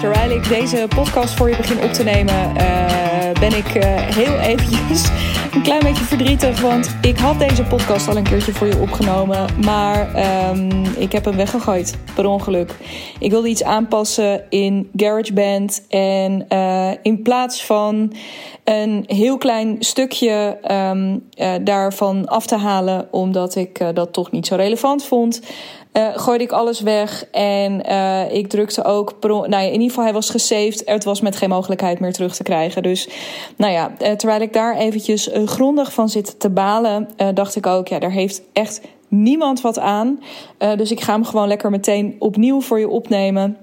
Terwijl ik deze podcast voor je begin op te nemen, uh, ben ik uh, heel eventjes een klein beetje verdrietig. Want ik had deze podcast al een keertje voor je opgenomen. Maar um, ik heb hem weggegooid, per ongeluk. Ik wilde iets aanpassen in GarageBand. En uh, in plaats van een heel klein stukje um, daarvan af te halen, omdat ik dat toch niet zo relevant vond uh, gooide ik alles weg. En uh, ik drukte ook. Nou ja, in ieder geval, hij was gesaved. Het was met geen mogelijkheid meer terug te krijgen. Dus nou ja, uh, terwijl ik daar eventjes grondig van zit te balen, dacht ik ook, ja, daar heeft echt niemand wat aan. dus ik ga hem gewoon lekker meteen opnieuw voor je opnemen.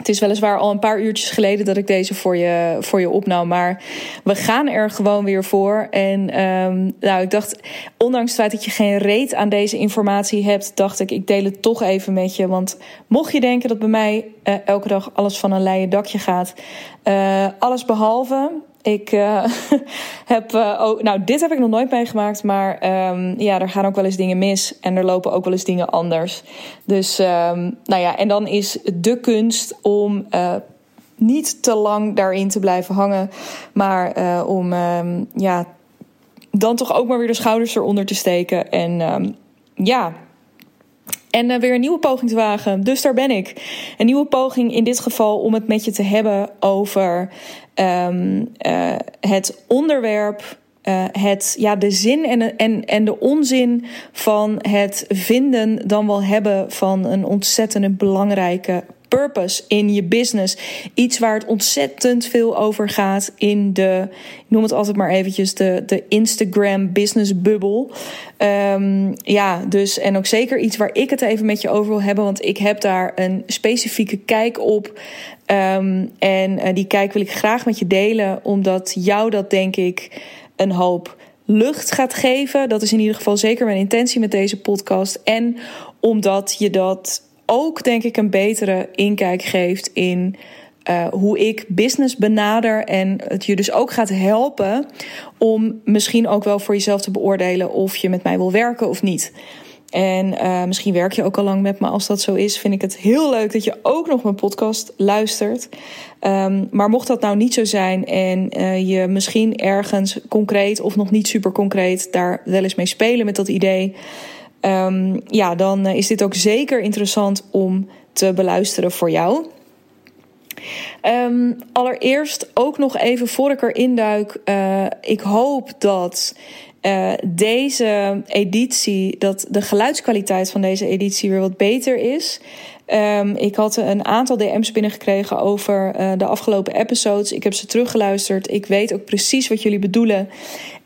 Het is weliswaar al een paar uurtjes geleden dat ik deze voor je, voor je opnam. Maar we gaan er gewoon weer voor. En um, nou, ik dacht, ondanks het feit dat je geen reet aan deze informatie hebt, dacht ik, ik deel het toch even met je. Want mocht je denken dat bij mij uh, elke dag alles van een leien dakje gaat, uh, alles behalve. Ik uh, heb, uh, oh, nou, dit heb ik nog nooit meegemaakt, maar um, ja, er gaan ook wel eens dingen mis en er lopen ook wel eens dingen anders. Dus, um, nou ja, en dan is de kunst om uh, niet te lang daarin te blijven hangen, maar om, um, ja, dan toch ook maar weer de schouders eronder te steken en ja, en uh, weer een nieuwe poging te wagen. Dus daar ben ik. Een nieuwe poging in dit geval om het met je te hebben over um, het onderwerp. Uh, het, ja, de zin en, en, en de onzin van het vinden dan wel hebben van een ontzettend belangrijke purpose in je business. Iets waar het ontzettend veel over gaat in de, ik noem het altijd maar eventjes, de, de Instagram business bubbel. Um, ja, dus en ook zeker iets waar ik het even met je over wil hebben, want ik heb daar een specifieke kijk op. Um, en uh, die kijk wil ik graag met je delen, omdat jou dat denk ik een hoop lucht gaat geven. Dat is in ieder geval zeker mijn intentie met deze podcast. En omdat je dat ook, denk ik, een betere inkijk geeft in uh, hoe ik business benader. En het je dus ook gaat helpen om misschien ook wel voor jezelf te beoordelen of je met mij wil werken of niet. En uh, misschien werk je ook al lang met me. Als dat zo is, vind ik het heel leuk dat je ook nog mijn podcast luistert. Um, maar mocht dat nou niet zo zijn en uh, je misschien ergens concreet of nog niet super concreet daar wel eens mee spelen met dat idee. Um, ja, dan is dit ook zeker interessant om te beluisteren voor jou. Um, allereerst ook nog even voor ik erin duik. Uh, ik hoop dat uh, deze editie, dat de geluidskwaliteit van deze editie weer wat beter is. Um, ik had een aantal DM's binnengekregen over uh, de afgelopen episodes. Ik heb ze teruggeluisterd. Ik weet ook precies wat jullie bedoelen.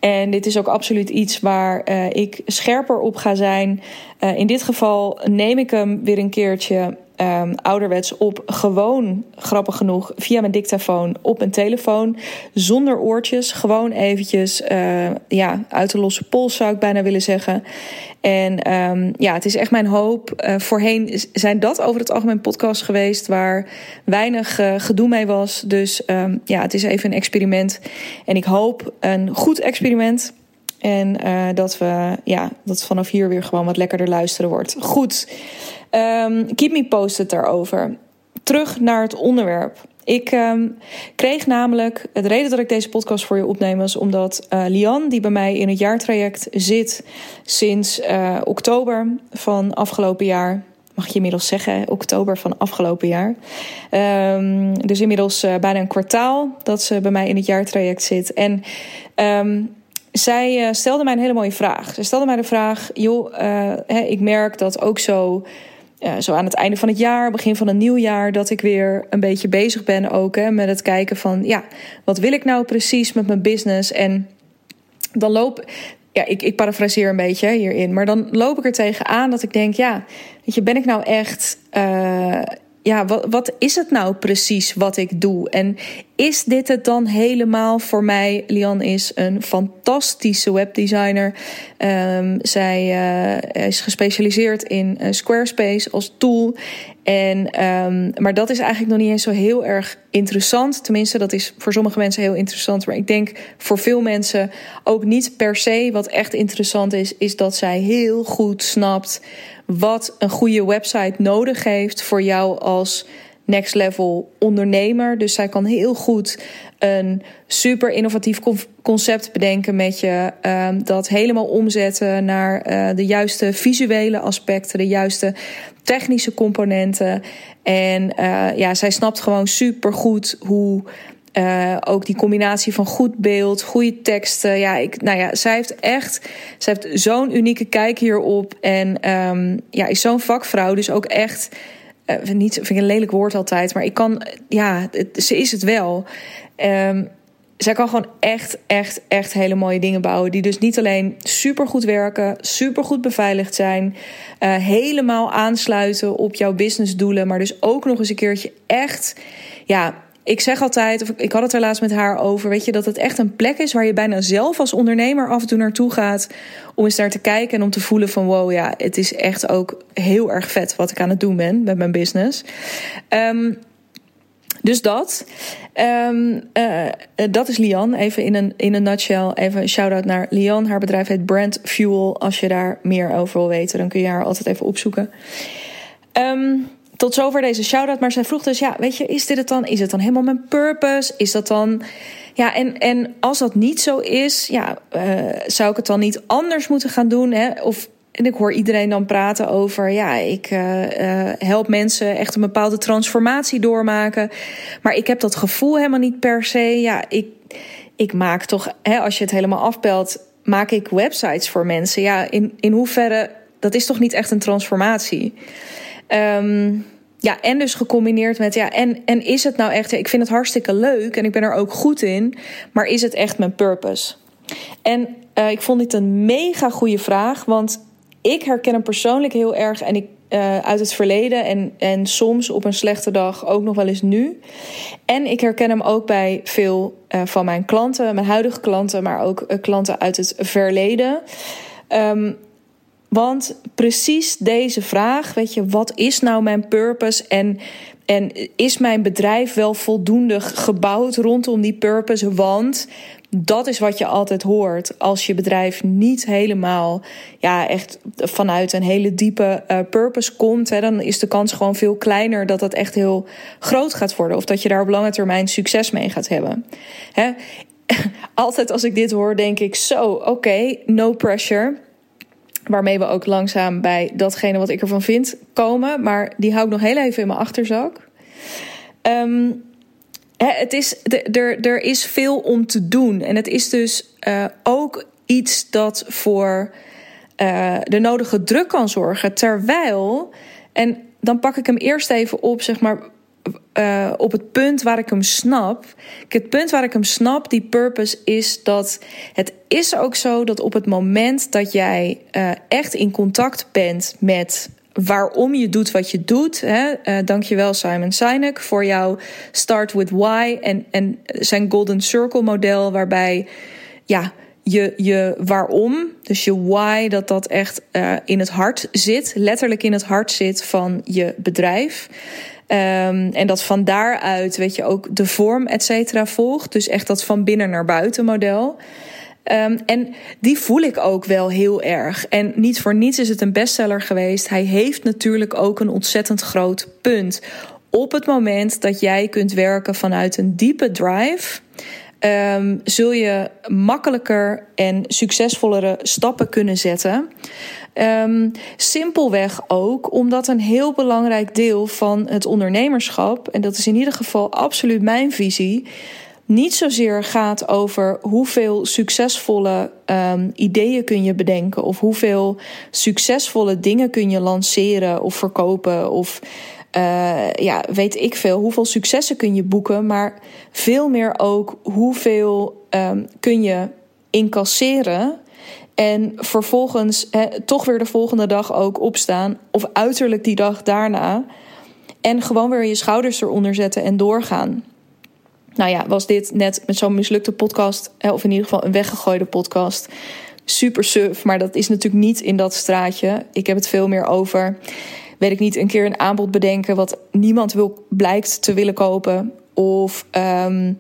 En dit is ook absoluut iets waar uh, ik scherper op ga zijn. In dit geval neem ik hem weer een keertje um, ouderwets op. Gewoon, grappig genoeg, via mijn dictafoon op mijn telefoon. Zonder oortjes. Gewoon eventjes uh, ja, uit de losse pols zou ik bijna willen zeggen. En um, ja, het is echt mijn hoop. Uh, voorheen zijn dat over het algemeen podcast geweest waar weinig uh, gedoe mee was. Dus um, ja, het is even een experiment. En ik hoop een goed experiment. En uh, dat we ja, dat vanaf hier weer gewoon wat lekkerder luisteren wordt. Goed. Um, keep me posted daarover. Terug naar het onderwerp. Ik um, kreeg namelijk. De reden dat ik deze podcast voor je opneem was omdat uh, Lian, die bij mij in het jaartraject zit sinds uh, oktober van afgelopen jaar. Mag je inmiddels zeggen, oktober van afgelopen jaar. Um, dus inmiddels bijna een kwartaal dat ze bij mij in het jaartraject zit. En zij stelde mij een hele mooie vraag. Ze stelde mij de vraag: joh, hè, ik merk dat ook zo uh, zo aan het einde van het jaar, begin van een nieuw jaar, dat ik weer een beetje bezig ben ook hè, met het kijken van, ja, wat wil ik nou precies met mijn business? En dan loop, ja, ik, ik parafraseer een beetje hierin, maar dan loop ik er tegenaan dat ik denk, ja, weet ben ik nou echt, ja, wat, wat is het nou precies wat ik doe? En is dit het dan helemaal voor mij? Lian is een fantastische webdesigner. Um, zij uh, is gespecialiseerd in uh, Squarespace als tool. En, um, maar dat is eigenlijk nog niet eens zo heel erg interessant. Tenminste, dat is voor sommige mensen heel interessant. Maar ik denk voor veel mensen ook niet per se. Wat echt interessant is, is dat zij heel goed snapt wat een goede website nodig heeft voor jou als next level ondernemer. Dus zij kan heel goed een super innovatief concept bedenken met je. Um, dat helemaal omzetten naar uh, de juiste visuele aspecten, de juiste technische componenten. En uh, ja, zij snapt gewoon super goed hoe. Uh, ook die combinatie van goed beeld, goede teksten. Ja, ik, nou ja, zij heeft echt, zij heeft zo'n unieke kijk hierop. En um, ja, is zo'n vakvrouw. Dus ook echt uh, niet, vind ik een lelijk woord altijd, maar ik kan, ja, het, ze is het wel. Um, zij kan gewoon echt, echt, echt hele mooie dingen bouwen. Die dus niet alleen super goed werken, super goed beveiligd zijn, uh, helemaal aansluiten op jouw businessdoelen, maar dus ook nog eens een keertje echt, ja, ik zeg altijd, of ik had het er laatst met haar over, weet je, dat het echt een plek is waar je bijna zelf als ondernemer af en toe naartoe gaat om eens naar te kijken en om te voelen van wow, ja, het is echt ook heel erg vet wat ik aan het doen ben met mijn business. Um, dus dat. Um, dat is Lian. Even in een, in een nutshell. Even een shout-out naar Lian. Haar bedrijf heet Brand Fuel. Als je daar meer over wil weten, dan kun je haar altijd even opzoeken. Um, tot zover deze shout-out. Maar zij vroeg dus, ja, weet je, is dit het dan? Is het dan helemaal mijn purpose? Is dat dan... Ja, en, en als dat niet zo is, ja, uh, zou ik het dan niet anders moeten gaan doen? Hè? Of en ik hoor iedereen dan praten over, ja, ik uh, uh, help mensen echt een bepaalde transformatie doormaken. Maar ik heb dat gevoel helemaal niet per se. Ja, ik, ik maak toch, hè, als je het helemaal afbelt, maak ik websites voor mensen. Ja, in, in hoeverre, dat is toch niet echt een transformatie? Um, ja, en dus gecombineerd met, ja, en, en is het nou echt, ik vind het hartstikke leuk en ik ben er ook goed in, maar is het echt mijn purpose? En uh, ik vond dit een mega goede vraag, want ik herken hem persoonlijk heel erg en ik, uh, uit het verleden en, en soms op een slechte dag ook nog wel eens nu. En ik herken hem ook bij veel uh, van mijn klanten, mijn huidige klanten, maar ook klanten uit het verleden. Um, want precies deze vraag, weet je, wat is nou mijn purpose en, en is mijn bedrijf wel voldoende gebouwd rondom die purpose? Want dat is wat je altijd hoort als je bedrijf niet helemaal, ja, echt vanuit een hele diepe uh, purpose komt. Hè, dan is de kans gewoon veel kleiner dat dat echt heel groot gaat worden. Of dat je daar op lange termijn succes mee gaat hebben. Hè? altijd als ik dit hoor, denk ik zo, oké, no pressure. Waarmee we ook langzaam bij datgene wat ik ervan vind komen. Maar die hou ik nog heel even in mijn achterzak. Um, het is, er, er is veel om te doen. En het is dus uh, ook iets dat voor uh, de nodige druk kan zorgen. Terwijl, en dan pak ik hem eerst even op, zeg maar, uh, op het punt waar ik hem snap. Het punt waar ik hem snap, die purpose, is dat het is ook zo dat op het moment dat jij uh, echt in contact bent met waarom je doet wat je doet. Hè? Uh, dankjewel Simon Sinek voor jouw Start with Why en, en zijn Golden Circle model, waarbij ja, je, je waarom, dus je why, dat dat echt in het hart zit, letterlijk in het hart zit van je bedrijf. Um, en dat van daaruit, weet je, ook de vorm, et cetera, volgt. Dus echt dat van binnen naar buiten model. Um, en die voel ik ook wel heel erg. En niet voor niets is het een bestseller geweest. Hij heeft natuurlijk ook een ontzettend groot punt. Op het moment dat jij kunt werken vanuit een diepe drive. Um, zul je makkelijker en succesvollere stappen kunnen zetten. Um, simpelweg ook omdat een heel belangrijk deel van het ondernemerschap, en dat is in ieder geval absoluut mijn visie, niet zozeer gaat over hoeveel succesvolle um, ideeën kun je bedenken of hoeveel succesvolle dingen kun je lanceren of verkopen of uh, ja, weet ik veel, hoeveel successen kun je boeken, maar veel meer ook hoeveel um, kun je incasseren en vervolgens toch weer de volgende dag ook opstaan of uiterlijk die dag daarna en gewoon weer je schouders eronder zetten en doorgaan. Nou ja, was dit net met zo'n mislukte podcast, of in ieder geval een weggegooide podcast, super suf. Maar dat is natuurlijk niet in dat straatje. Ik heb het veel meer over, weet ik niet, een keer een aanbod bedenken wat niemand wil, blijkt te willen kopen. Of um,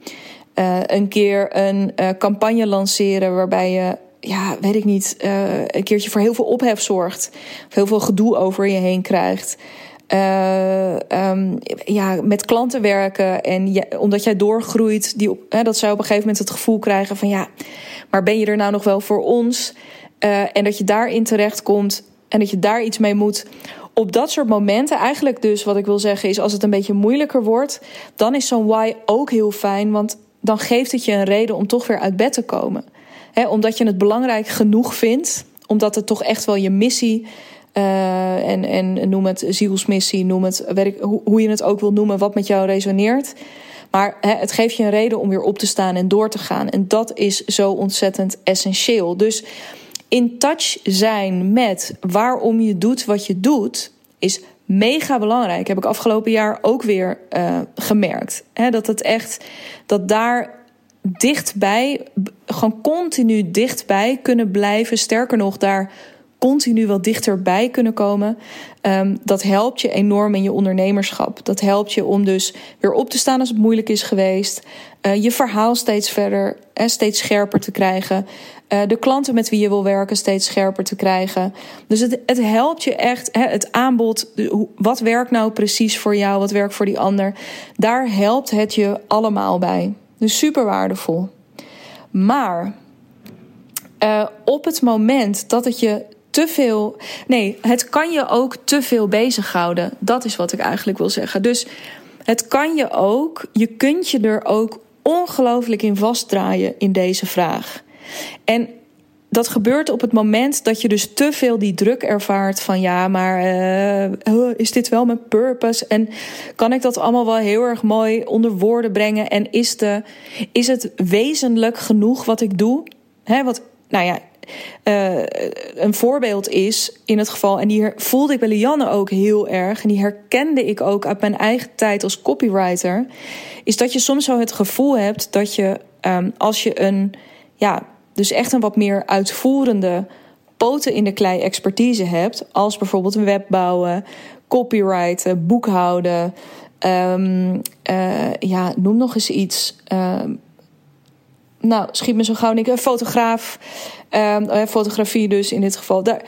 uh, een keer een uh, campagne lanceren waarbij je ja, weet ik niet, uh, een keertje voor heel veel ophef zorgt. Of heel veel gedoe over je heen krijgt. uh, um, ja, met klanten werken. En omdat jij doorgroeit, die, dat zij op een gegeven moment het gevoel krijgen van ja, maar ben je er nou nog wel voor ons? Uh, en dat je daarin terechtkomt en dat je daar iets mee moet. Op dat soort momenten, eigenlijk dus wat ik wil zeggen, is als het een beetje moeilijker wordt, dan is zo'n why ook heel fijn. Want dan geeft het je een reden om toch weer uit bed te komen. He, omdat je het belangrijk genoeg vindt, omdat het toch echt wel je missie uh, en, en noem het zielsmissie, noem het werk, hoe je het ook wil noemen, wat met jou resoneert. Maar he, het geeft je een reden om weer op te staan en door te gaan. En dat is zo ontzettend essentieel. Dus in touch zijn met waarom je doet wat je doet, is mega belangrijk. Heb ik afgelopen jaar ook weer uh, gemerkt. Dat het echt, dat daar dichtbij, gewoon continu dichtbij kunnen blijven. Sterker nog, daar continu wat dichterbij kunnen komen. Um, dat helpt je enorm in je ondernemerschap. Dat helpt je om dus weer op te staan als het moeilijk is geweest. Uh, je verhaal steeds verder en steeds scherper te krijgen. Uh, de klanten met wie je wil werken steeds scherper te krijgen. Dus het, het helpt je echt, hè, het aanbod. Wat werkt nou precies voor jou? Wat werkt voor die ander? Daar helpt het je allemaal bij. Super waardevol. Maar uh, op het moment dat het je te veel. Nee, het kan je ook te veel bezighouden. Dat is wat ik eigenlijk wil zeggen. Dus het kan je ook, je kunt je er ook ongelooflijk in vastdraaien in deze vraag. En dat gebeurt op het moment dat je dus te veel die druk ervaart van ja, maar uh, is dit wel mijn purpose? En kan ik dat allemaal wel heel erg mooi onder woorden brengen? En is, de, is het wezenlijk genoeg wat ik doe? He, wat, nou ja, uh, een voorbeeld is in het geval, en die voelde ik bij Lianne ook heel erg, en die herkende ik ook uit mijn eigen tijd als copywriter, is dat je soms zo het gevoel hebt dat je um, als je een, ja, dus echt een wat meer uitvoerende poten in de klei expertise hebt, als bijvoorbeeld een web bouwen, copywriten, boekhouden, um, uh, ja, noem nog eens iets. Um, nou, schiet me zo gauw niet. Een fotograaf, um, fotografie dus in dit geval. Daar,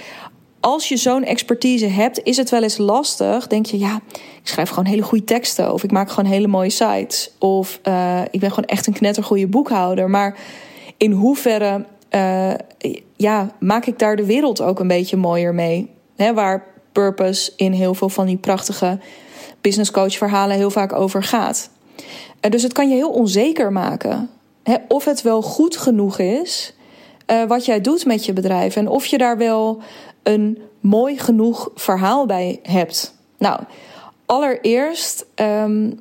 als je zo'n expertise hebt, is het wel eens lastig. Denk je, ja, ik schrijf gewoon hele goede teksten. Of ik maak gewoon hele mooie sites. Of uh, ik ben gewoon echt een knettergoeie boekhouder. Maar in hoeverre uh, ja, maak ik daar de wereld ook een beetje mooier mee? He, waar purpose in heel veel van die prachtige business coach verhalen heel vaak over gaat. Uh, dus het kan je heel onzeker maken of het wel goed genoeg is uh, wat jij doet met je bedrijf. En of je daar wel een mooi genoeg verhaal bij hebt. Nou, allereerst, uh,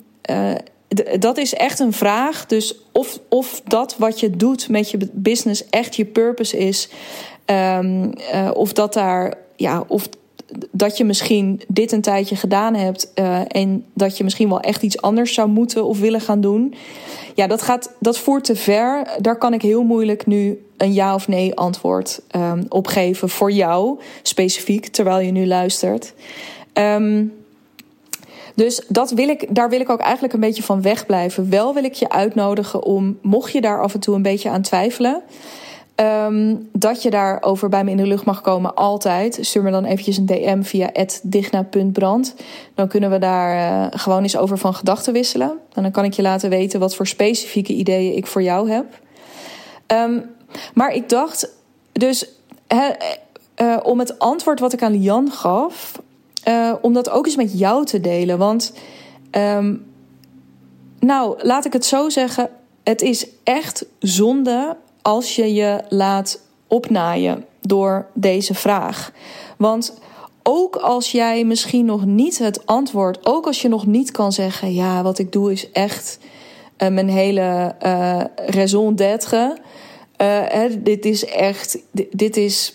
dat is echt een vraag. Dus of, of dat wat je doet met je business echt je purpose is. Um, uh, of dat daar, ja, of dat je misschien dit een tijdje gedaan hebt uh, en dat je misschien wel echt iets anders zou moeten of willen gaan doen. Ja, dat, gaat, dat voert te ver. Daar kan ik heel moeilijk nu een ja of nee antwoord um, op geven voor jou specifiek, terwijl je nu luistert. Um, dus dat wil ik, daar wil ik ook eigenlijk een beetje van wegblijven. Wel wil ik je uitnodigen om, mocht je daar af en toe een beetje aan twijfelen, Um, dat je daarover bij me in de lucht mag komen, altijd. Stuur me dan eventjes een DM via digna.brand. Dan kunnen we daar uh, gewoon eens over van gedachten wisselen. En dan kan ik je laten weten wat voor specifieke ideeën ik voor jou heb. Um, maar ik dacht dus he, uh, om het antwoord wat ik aan Lian gaf, uh, om dat ook eens met jou te delen. Want, um, nou, laat ik het zo zeggen. Het is echt zonde als je je laat opnaaien door deze vraag. Want ook als jij misschien nog niet het antwoord, ook als je nog niet kan zeggen: ja, wat ik doe is echt uh, mijn hele uh, raison d'être. Dit is echt, dit, is,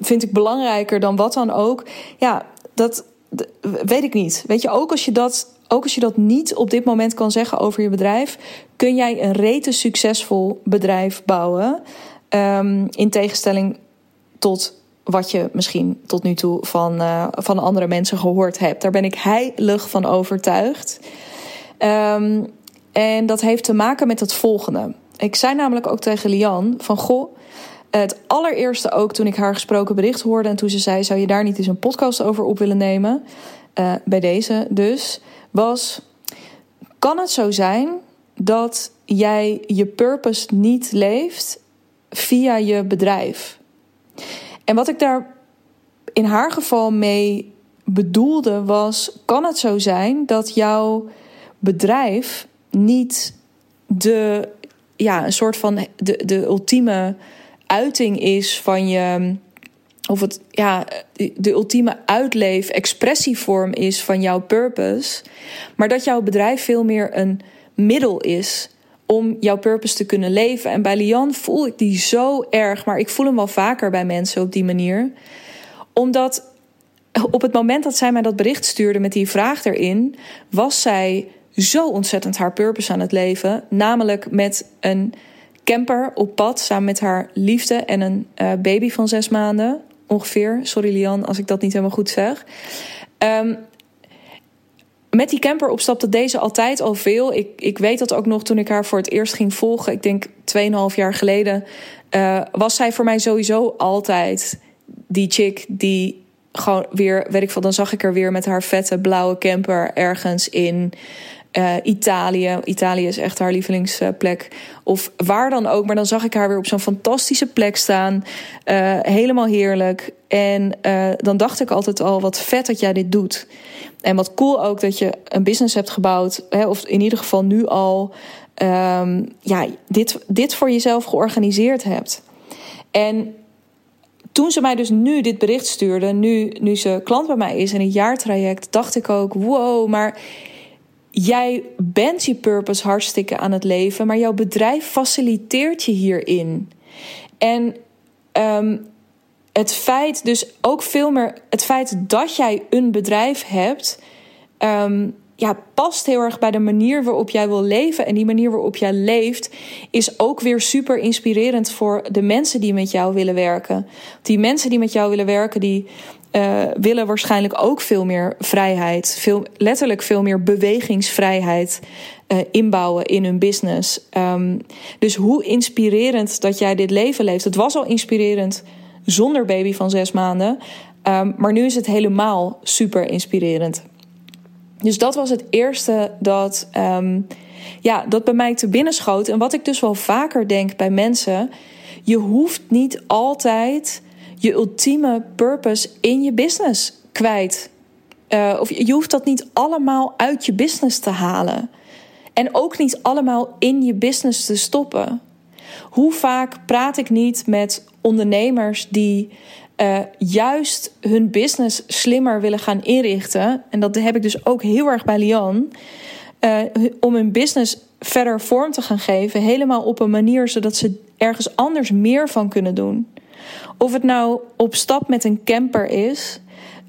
vind ik belangrijker dan wat dan ook. Ja, dat, weet ik niet. Weet je, ook als je dat ook als je dat niet op dit moment kan zeggen over je bedrijf, kun jij een rete succesvol bedrijf bouwen. Um, in tegenstelling tot wat je misschien tot nu toe van, uh, van andere mensen gehoord hebt. Daar ben ik heilig van overtuigd. Um, en dat heeft te maken met het volgende. Ik zei namelijk ook tegen Lian van goh. Het allereerste ook toen ik haar gesproken bericht hoorde en toen ze zei: Zou je daar niet eens een podcast over op willen nemen? uh, bij deze dus, was: kan het zo zijn dat jij je purpose niet leeft via je bedrijf? En wat ik daar in haar geval mee bedoelde was: kan het zo zijn dat jouw bedrijf niet de, ja, een soort van de, de ultieme uiting is van je. Of het ja, de ultieme uitleef, expressievorm is van jouw purpose. Maar dat jouw bedrijf veel meer een middel is om jouw purpose te kunnen leven. En bij Lian voel ik die zo erg, maar ik voel hem wel vaker bij mensen op die manier. Omdat op het moment dat zij mij dat bericht stuurde met die vraag erin, was zij zo ontzettend haar purpose aan het leven. Namelijk met een camper op pad samen met haar liefde en een uh, baby van zes maanden ongeveer. Sorry Lian als ik dat niet helemaal goed zeg. Um, met die camper opstapte deze altijd al veel. Ik, ik weet dat ook nog toen ik haar voor het eerst ging volgen. Ik denk 2,5 jaar geleden. Uh, was zij voor mij sowieso altijd die chick die gewoon weer, weet ik veel, dan zag ik er weer met haar vette blauwe camper ergens in uh, Italië. Italië is echt haar lievelingsplek. Of waar dan ook. Maar dan zag ik haar weer op zo'n fantastische plek staan. Uh, helemaal heerlijk. En uh, dan dacht ik altijd al: wat vet dat jij dit doet. En wat cool ook dat je een business hebt gebouwd. Hè, of in ieder geval nu al. Um, ja, dit, dit voor jezelf georganiseerd hebt. En toen ze mij dus nu dit bericht stuurde, nu, nu ze klant bij mij is in een jaartraject, dacht ik ook: wow, maar jij bent je purpose hartstikke aan het leven, maar jouw bedrijf faciliteert je hierin. En um, het feit, dus ook veel meer het feit dat jij een bedrijf hebt, um, ja, past heel erg bij de manier waarop jij wil leven. En die manier waarop jij leeft is ook weer super inspirerend voor de mensen die met jou willen werken. Die mensen die met jou willen werken, die uh, willen waarschijnlijk ook veel meer vrijheid, veel, letterlijk veel meer bewegingsvrijheid uh, inbouwen in hun business. Um, dus hoe inspirerend dat jij dit leven leeft. Het was al inspirerend zonder baby van zes maanden, um, maar nu is het helemaal super inspirerend. Dus dat was het eerste dat, um, ja, dat bij mij te binnen schoot. En wat ik dus wel vaker denk bij mensen: je hoeft niet altijd je ultieme purpose in je business kwijt. Uh, of je hoeft dat niet allemaal uit je business te halen. En ook niet allemaal in je business te stoppen. Hoe vaak praat ik niet met ondernemers die uh, juist hun business slimmer willen gaan inrichten? En dat heb ik dus ook heel erg bij Lian. Uh, om hun business verder vorm te gaan geven, helemaal op een manier zodat ze ergens anders meer van kunnen doen. Of het nou op stap met een camper is.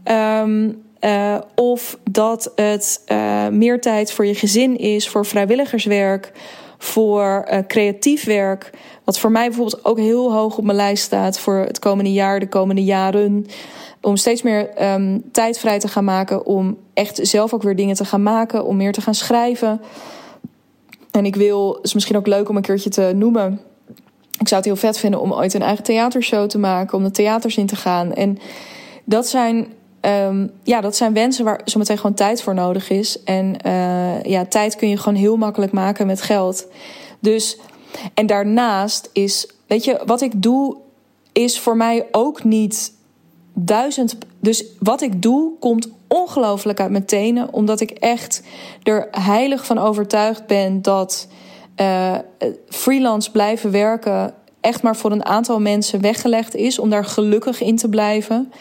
Um, uh, of dat het uh, meer tijd voor je gezin is, voor vrijwilligerswerk, voor uh, creatief werk. Wat voor mij bijvoorbeeld ook heel hoog op mijn lijst staat voor het komende jaar, de komende jaren. Om steeds meer um, tijd vrij te gaan maken. Om echt zelf ook weer dingen te gaan maken. Om meer te gaan schrijven. En ik wil, het is misschien ook leuk om een keertje te noemen ik zou het heel vet vinden om ooit een eigen theatershow te maken, om de theaters in te gaan. En dat zijn, um, ja, dat zijn wensen waar zometeen gewoon tijd voor nodig is. En uh, ja, tijd kun je gewoon heel makkelijk maken met geld. Dus, en daarnaast is, weet je, wat ik doe, is voor mij ook niet duizend. Dus wat ik doe, komt ongelooflijk uit mijn tenen, omdat ik echt er heilig van overtuigd ben dat uh, freelance blijven werken echt maar voor een aantal mensen weggelegd is om daar gelukkig in te blijven.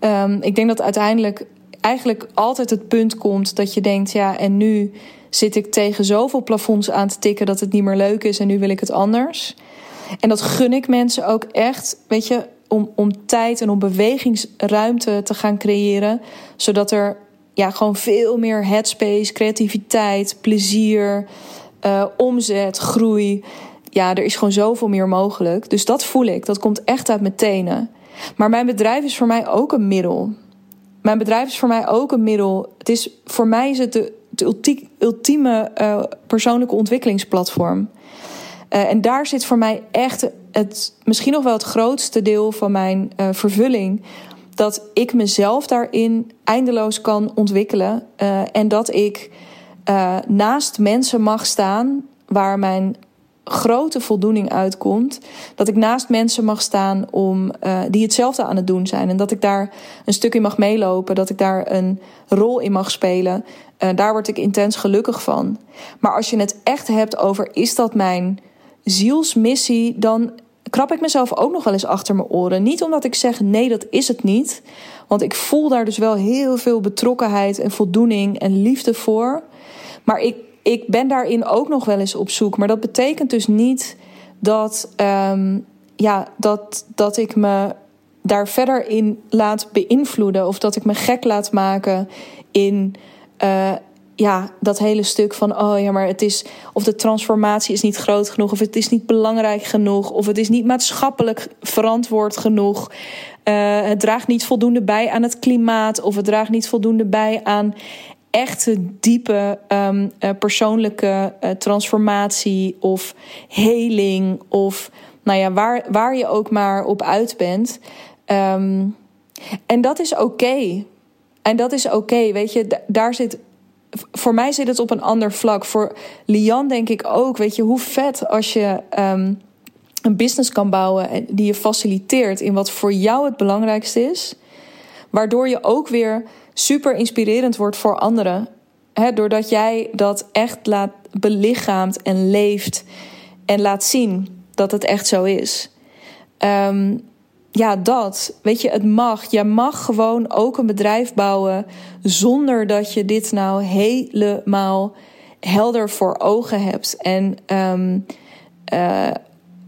Um, ik denk dat uiteindelijk eigenlijk altijd het punt komt dat je denkt: ja, en nu zit ik tegen zoveel plafonds aan te tikken dat het niet meer leuk is en nu wil ik het anders. En dat gun ik mensen ook echt, weet je, om, om tijd en om bewegingsruimte te gaan creëren, zodat er ja, gewoon veel meer headspace, creativiteit, plezier, uh, omzet, groei. Ja, er is gewoon zoveel meer mogelijk. Dus dat voel ik. Dat komt echt uit mijn tenen. Maar mijn bedrijf is voor mij ook een middel. Mijn bedrijf is voor mij ook een middel. Het is, voor mij is het de, ultieme uh, persoonlijke ontwikkelingsplatform. Uh, en daar zit voor mij echt het, misschien nog wel het grootste deel van mijn vervulling. dat ik mezelf daarin eindeloos kan ontwikkelen. En dat ik uh, naast mensen mag staan waar mijn grote voldoening uitkomt. Dat ik naast mensen mag staan om, uh, die hetzelfde aan het doen zijn. En dat ik daar een stuk in mag meelopen. Dat ik daar een rol in mag spelen. Uh, daar word ik intens gelukkig van. Maar als je het echt hebt over is dat mijn zielsmissie, dan krap ik mezelf ook nog wel eens achter mijn oren. Niet omdat ik zeg nee, dat is het niet. Want ik voel daar dus wel heel veel betrokkenheid en voldoening en liefde voor. Maar ik, ik ben daarin ook nog wel eens op zoek. Maar dat betekent dus niet dat, um, ja, dat, dat ik me daar verder in laat beïnvloeden. Of dat ik me gek laat maken in. Uh, ja, dat hele stuk van, oh ja, maar het is, of de transformatie is niet groot genoeg, of het is niet belangrijk genoeg, of het is niet maatschappelijk verantwoord genoeg. Uh, het draagt niet voldoende bij aan het klimaat, of het draagt niet voldoende bij aan echte diepe um, uh, persoonlijke uh, transformatie of heling, of nou ja, waar, waar je ook maar op uit bent. Um, en dat is oké. En dat is oké, weet je, daar zit voor mij zit het op een ander vlak. Voor Lian denk ik ook, weet je, hoe vet als je um, een business kan bouwen die je faciliteert in wat voor jou het belangrijkste is. Waardoor je ook weer super inspirerend wordt voor anderen. He, doordat jij dat echt laat belichaamt en leeft en laat zien dat het echt zo is. Um, ja, dat. Weet je, het mag. Je mag gewoon ook een bedrijf bouwen zonder dat je dit nou helemaal helder voor ogen hebt. En um, uh,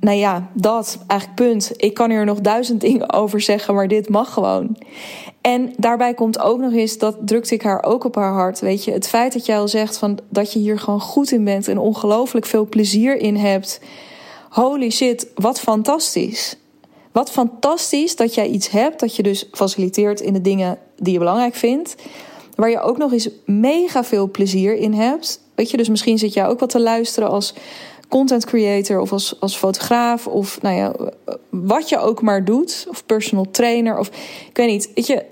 nou ja, dat eigenlijk punt. Ik kan hier nog duizend dingen over zeggen, maar dit mag gewoon. En daarbij komt ook nog eens, dat drukte ik haar ook op haar hart. Weet je, het feit dat jij al zegt van dat je hier gewoon goed in bent en ongelooflijk veel plezier in hebt. Holy shit, wat fantastisch. Wat fantastisch dat jij iets hebt dat je dus faciliteert in de dingen die je belangrijk vindt. Waar je ook nog eens mega veel plezier in hebt. Weet je, dus misschien zit jij ook wat te luisteren als content creator of als, als fotograaf of nou ja, wat je ook maar doet. Of personal trainer of ik weet niet. Weet je,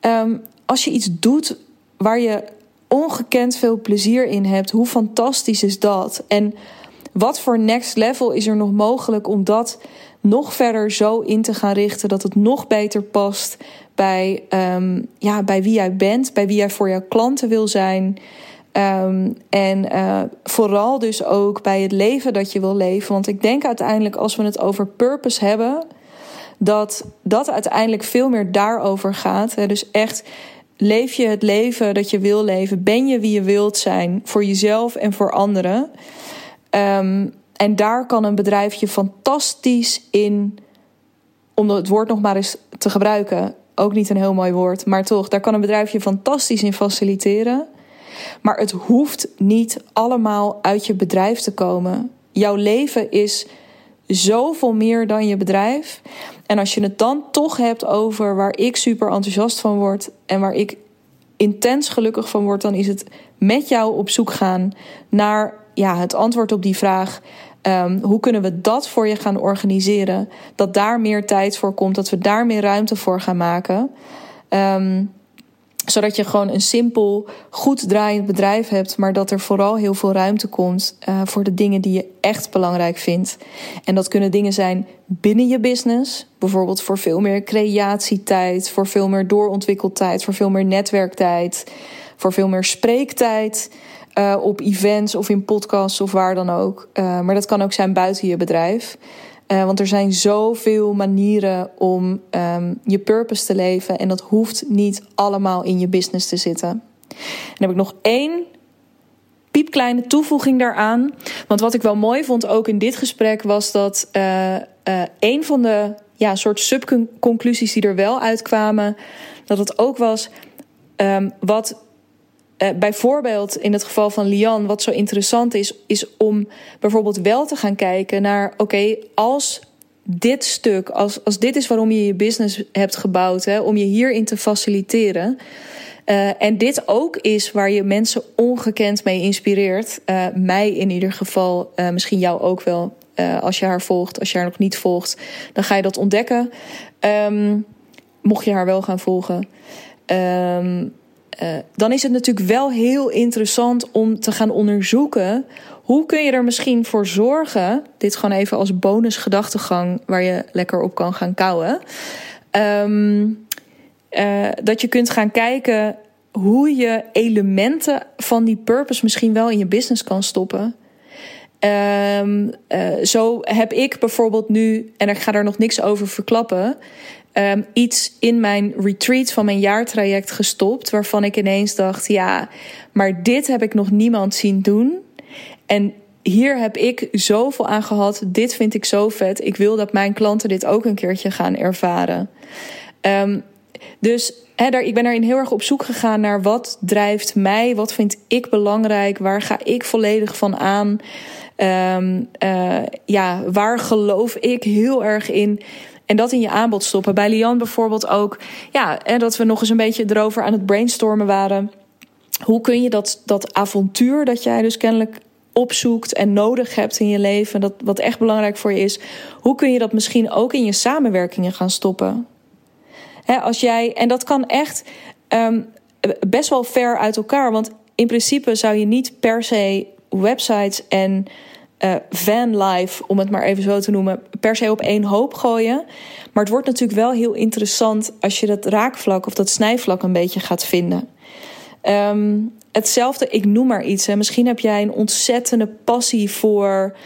um, als je iets doet waar je ongekend veel plezier in hebt, hoe fantastisch is dat? En wat voor next level is er nog mogelijk om dat nog verder zo in te gaan richten dat het nog beter past bij, um, ja, bij wie jij bent, bij wie jij voor jouw klanten wil zijn. Um, en uh, vooral dus ook bij het leven dat je wil leven. Want ik denk uiteindelijk, als we het over purpose hebben, dat dat uiteindelijk veel meer daarover gaat. Hè? Dus echt, leef je het leven dat je wil leven? Ben je wie je wilt zijn voor jezelf en voor anderen? Um, en daar kan een bedrijfje fantastisch in, om het woord nog maar eens te gebruiken, ook niet een heel mooi woord, maar toch, daar kan een bedrijfje fantastisch in faciliteren. Maar het hoeft niet allemaal uit je bedrijf te komen. Jouw leven is zoveel meer dan je bedrijf. En als je het dan toch hebt over waar ik super enthousiast van word en waar ik intens gelukkig van word, dan is het met jou op zoek gaan naar ja, het antwoord op die vraag: Um, hoe kunnen we dat voor je gaan organiseren? Dat daar meer tijd voor komt, dat we daar meer ruimte voor gaan maken. Um, zodat je gewoon een simpel, goed draaiend bedrijf hebt, maar dat er vooral heel veel ruimte komt uh, voor de dingen die je echt belangrijk vindt. En dat kunnen dingen zijn binnen je business, bijvoorbeeld voor veel meer creatietijd, voor veel meer doorontwikkeltijd, voor veel meer netwerktijd, voor veel meer spreektijd. Uh, op events of in podcasts of waar dan ook. Uh, maar dat kan ook zijn buiten je bedrijf. Uh, want er zijn zoveel manieren om um, je purpose te leven. En dat hoeft niet allemaal in je business te zitten. En dan heb ik nog één piepkleine toevoeging daaraan. Want wat ik wel mooi vond ook in dit gesprek was dat een van de ja, soort subconclusies die er wel uitkwamen, dat het ook was um, wat uh, bijvoorbeeld in het geval van Lian, wat zo interessant is, is om bijvoorbeeld wel te gaan kijken naar: oké, als dit stuk, als, als dit is waarom je je business hebt gebouwd, hè, om je hierin te faciliteren. Uh, en dit ook is waar je mensen ongekend mee inspireert. Uh, mij in ieder geval, misschien jou ook wel. als je haar volgt, als je haar nog niet volgt, dan ga je dat ontdekken. Um, mocht je haar wel gaan volgen. Ehm, eh, dan is het natuurlijk wel heel interessant om te gaan onderzoeken. Hoe kun je er misschien voor zorgen? Dit gewoon even als bonusgedachtegang waar je lekker op kan gaan kouwen. Ehm, eh, dat je kunt gaan kijken hoe je elementen van die purpose misschien wel in je business kan stoppen. Ehm, eh, zo heb ik bijvoorbeeld nu, en ik ga daar nog niks over verklappen, um, iets in mijn retreat van mijn jaartraject gestopt. Waarvan ik ineens dacht: ja, maar dit heb ik nog niemand zien doen. En hier heb ik zoveel aan gehad. Dit vind ik zo vet. Ik wil dat mijn klanten dit ook een keertje gaan ervaren. Um, dus daar, ik ben daarin heel erg op zoek gegaan naar wat drijft mij, wat vind ik belangrijk, waar ga ik volledig van aan. Um, uh, ja, waar geloof ik heel erg in? En dat in je aanbod stoppen. Bij Lian bijvoorbeeld ook. Ja, en dat we nog eens een beetje erover aan het brainstormen waren. Hoe kun je dat, dat avontuur dat jij dus kennelijk opzoekt en nodig hebt in je leven, dat wat echt belangrijk voor je is, hoe kun je dat misschien ook in je samenwerkingen gaan stoppen? als jij, en dat kan echt um, best wel ver uit elkaar, want in principe zou je niet per se websites en uh, vanlife, om het maar even zo te noemen, per se op één hoop gooien. Maar het wordt natuurlijk wel heel interessant als je dat raakvlak of dat snijvlak een beetje gaat vinden. Um, hetzelfde, ik noem maar iets. Hè. Misschien heb jij een ontzettende passie voor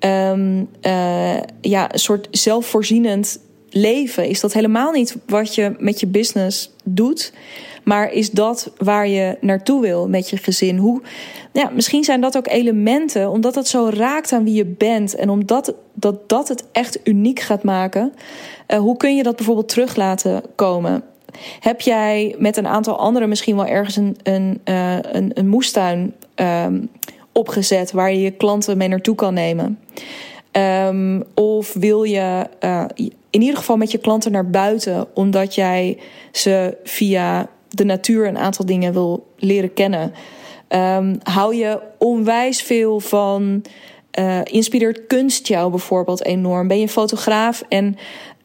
um, uh, ja, een soort zelfvoorzienend leven. Is dat helemaal niet wat je met je business doet. Maar is dat waar je naartoe wil met je gezin? Hoe, ja, misschien zijn dat ook elementen, omdat het zo raakt aan wie je bent en omdat dat, dat het echt uniek gaat maken. Uh, hoe kun je dat bijvoorbeeld terug laten komen? Heb jij met een aantal anderen misschien wel ergens een, een, uh, een, een moestuin um, opgezet waar je je klanten mee naartoe kan nemen? Um, of wil je uh, in ieder geval met je klanten naar buiten, omdat jij ze via de natuur een aantal dingen wil leren kennen. Um, hou je onwijs veel van. Uh, inspireert kunst jou bijvoorbeeld enorm? Ben je fotograaf en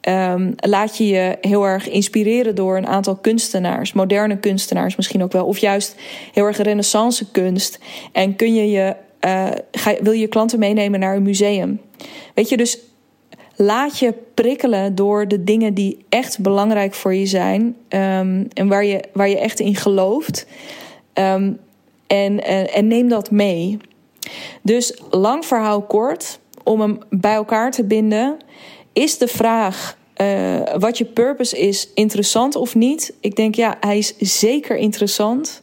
um, laat je je heel erg inspireren door een aantal kunstenaars, moderne kunstenaars misschien ook wel, of juist heel erg renaissance kunst? En kun je je, uh, ga, wil je klanten meenemen naar een museum? Weet je, dus laat je prikkelen door de dingen die echt belangrijk voor je zijn um, en waar je, waar je echt in gelooft. Um, en, en, neem dat mee. Dus lang verhaal kort, om hem bij elkaar te binden, is de vraag uh, wat je purpose is interessant of niet? Ik denk ja, hij is zeker interessant.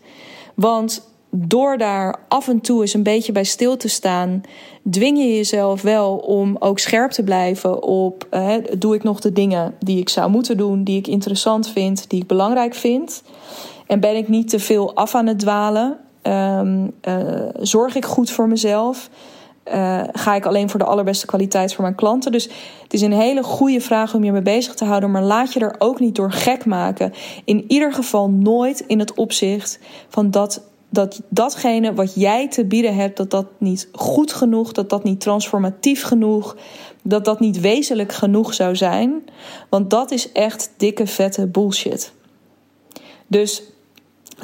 Want door daar af en toe eens een beetje bij stil te staan, dwing je jezelf wel om ook scherp te blijven op: doe ik nog de dingen die ik zou moeten doen, die ik interessant vind, die ik belangrijk vind? En ben ik niet te veel af aan het dwalen? Um, uh, zorg ik goed voor mezelf? Uh, ga ik alleen voor de allerbeste kwaliteit voor mijn klanten? Dus het is een hele goede vraag om je mee bezig te houden, maar laat je er ook niet door gek maken. In ieder geval nooit in het opzicht van dat dat datgene wat jij te bieden hebt, dat dat niet goed genoeg, dat dat niet transformatief genoeg, dat dat niet wezenlijk genoeg zou zijn. Want dat is echt dikke vette bullshit. Dus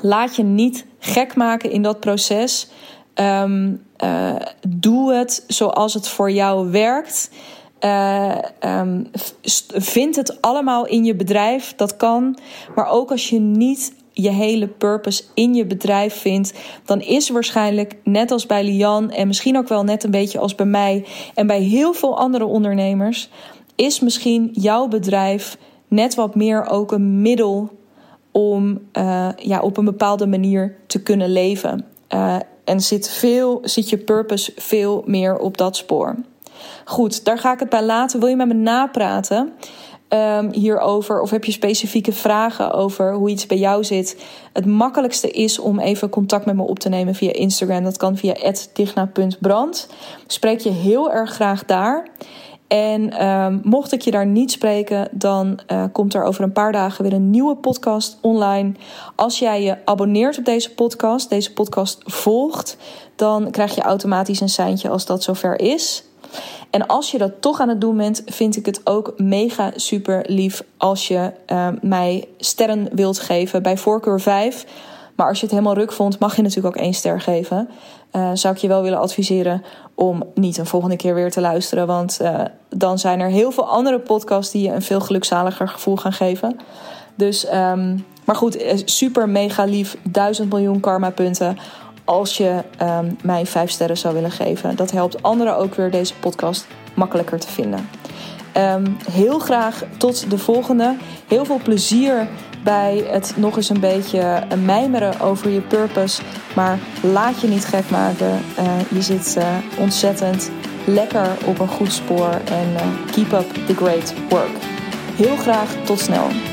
laat je niet gek maken in dat proces. Um, uh, doe het zoals het voor jou werkt. Uh, um, vind het allemaal in je bedrijf, dat kan. Maar ook als je niet je hele purpose in je bedrijf vindt, dan is waarschijnlijk net als bij Lian en misschien ook wel net een beetje als bij mij en bij heel veel andere ondernemers, is misschien jouw bedrijf net wat meer ook een middel om uh, ja, op een bepaalde manier te kunnen leven. Uh, en zit, veel, zit je purpose veel meer op dat spoor. Goed, daar ga ik het bij laten. Wil je met me napraten? Um, hierover of heb je specifieke vragen over hoe iets bij jou zit, het makkelijkste is om even contact met me op te nemen via Instagram. Dat kan via @digna.brand. Spreek je heel erg graag daar. En um, mocht ik je daar niet spreken, dan uh, komt er over een paar dagen weer een nieuwe podcast online. Als jij je abonneert op deze podcast, deze podcast volgt, dan krijg je automatisch een seintje als dat zover is. En als je dat toch aan het doen bent, vind ik het ook mega super lief als je uh, mij sterren wilt geven. Bij voorkeur 5. Maar als je het helemaal ruk vond, mag je natuurlijk ook één ster geven. Uh, zou ik je wel willen adviseren om niet een volgende keer weer te luisteren. Want uh, dan zijn er heel veel andere podcasts die je een veel gelukzaliger gevoel gaan geven. Dus, um, maar goed, super mega lief. Duizend miljoen karma punten als je um, mij vijf sterren zou willen geven. Dat helpt anderen ook weer deze podcast makkelijker te vinden. Um, heel graag tot de volgende. Heel veel plezier bij het nog eens een beetje mijmeren over je purpose. Maar laat je niet gek maken. Uh, je zit uh, ontzettend lekker op een goed spoor. En keep up the great work. Heel graag tot snel.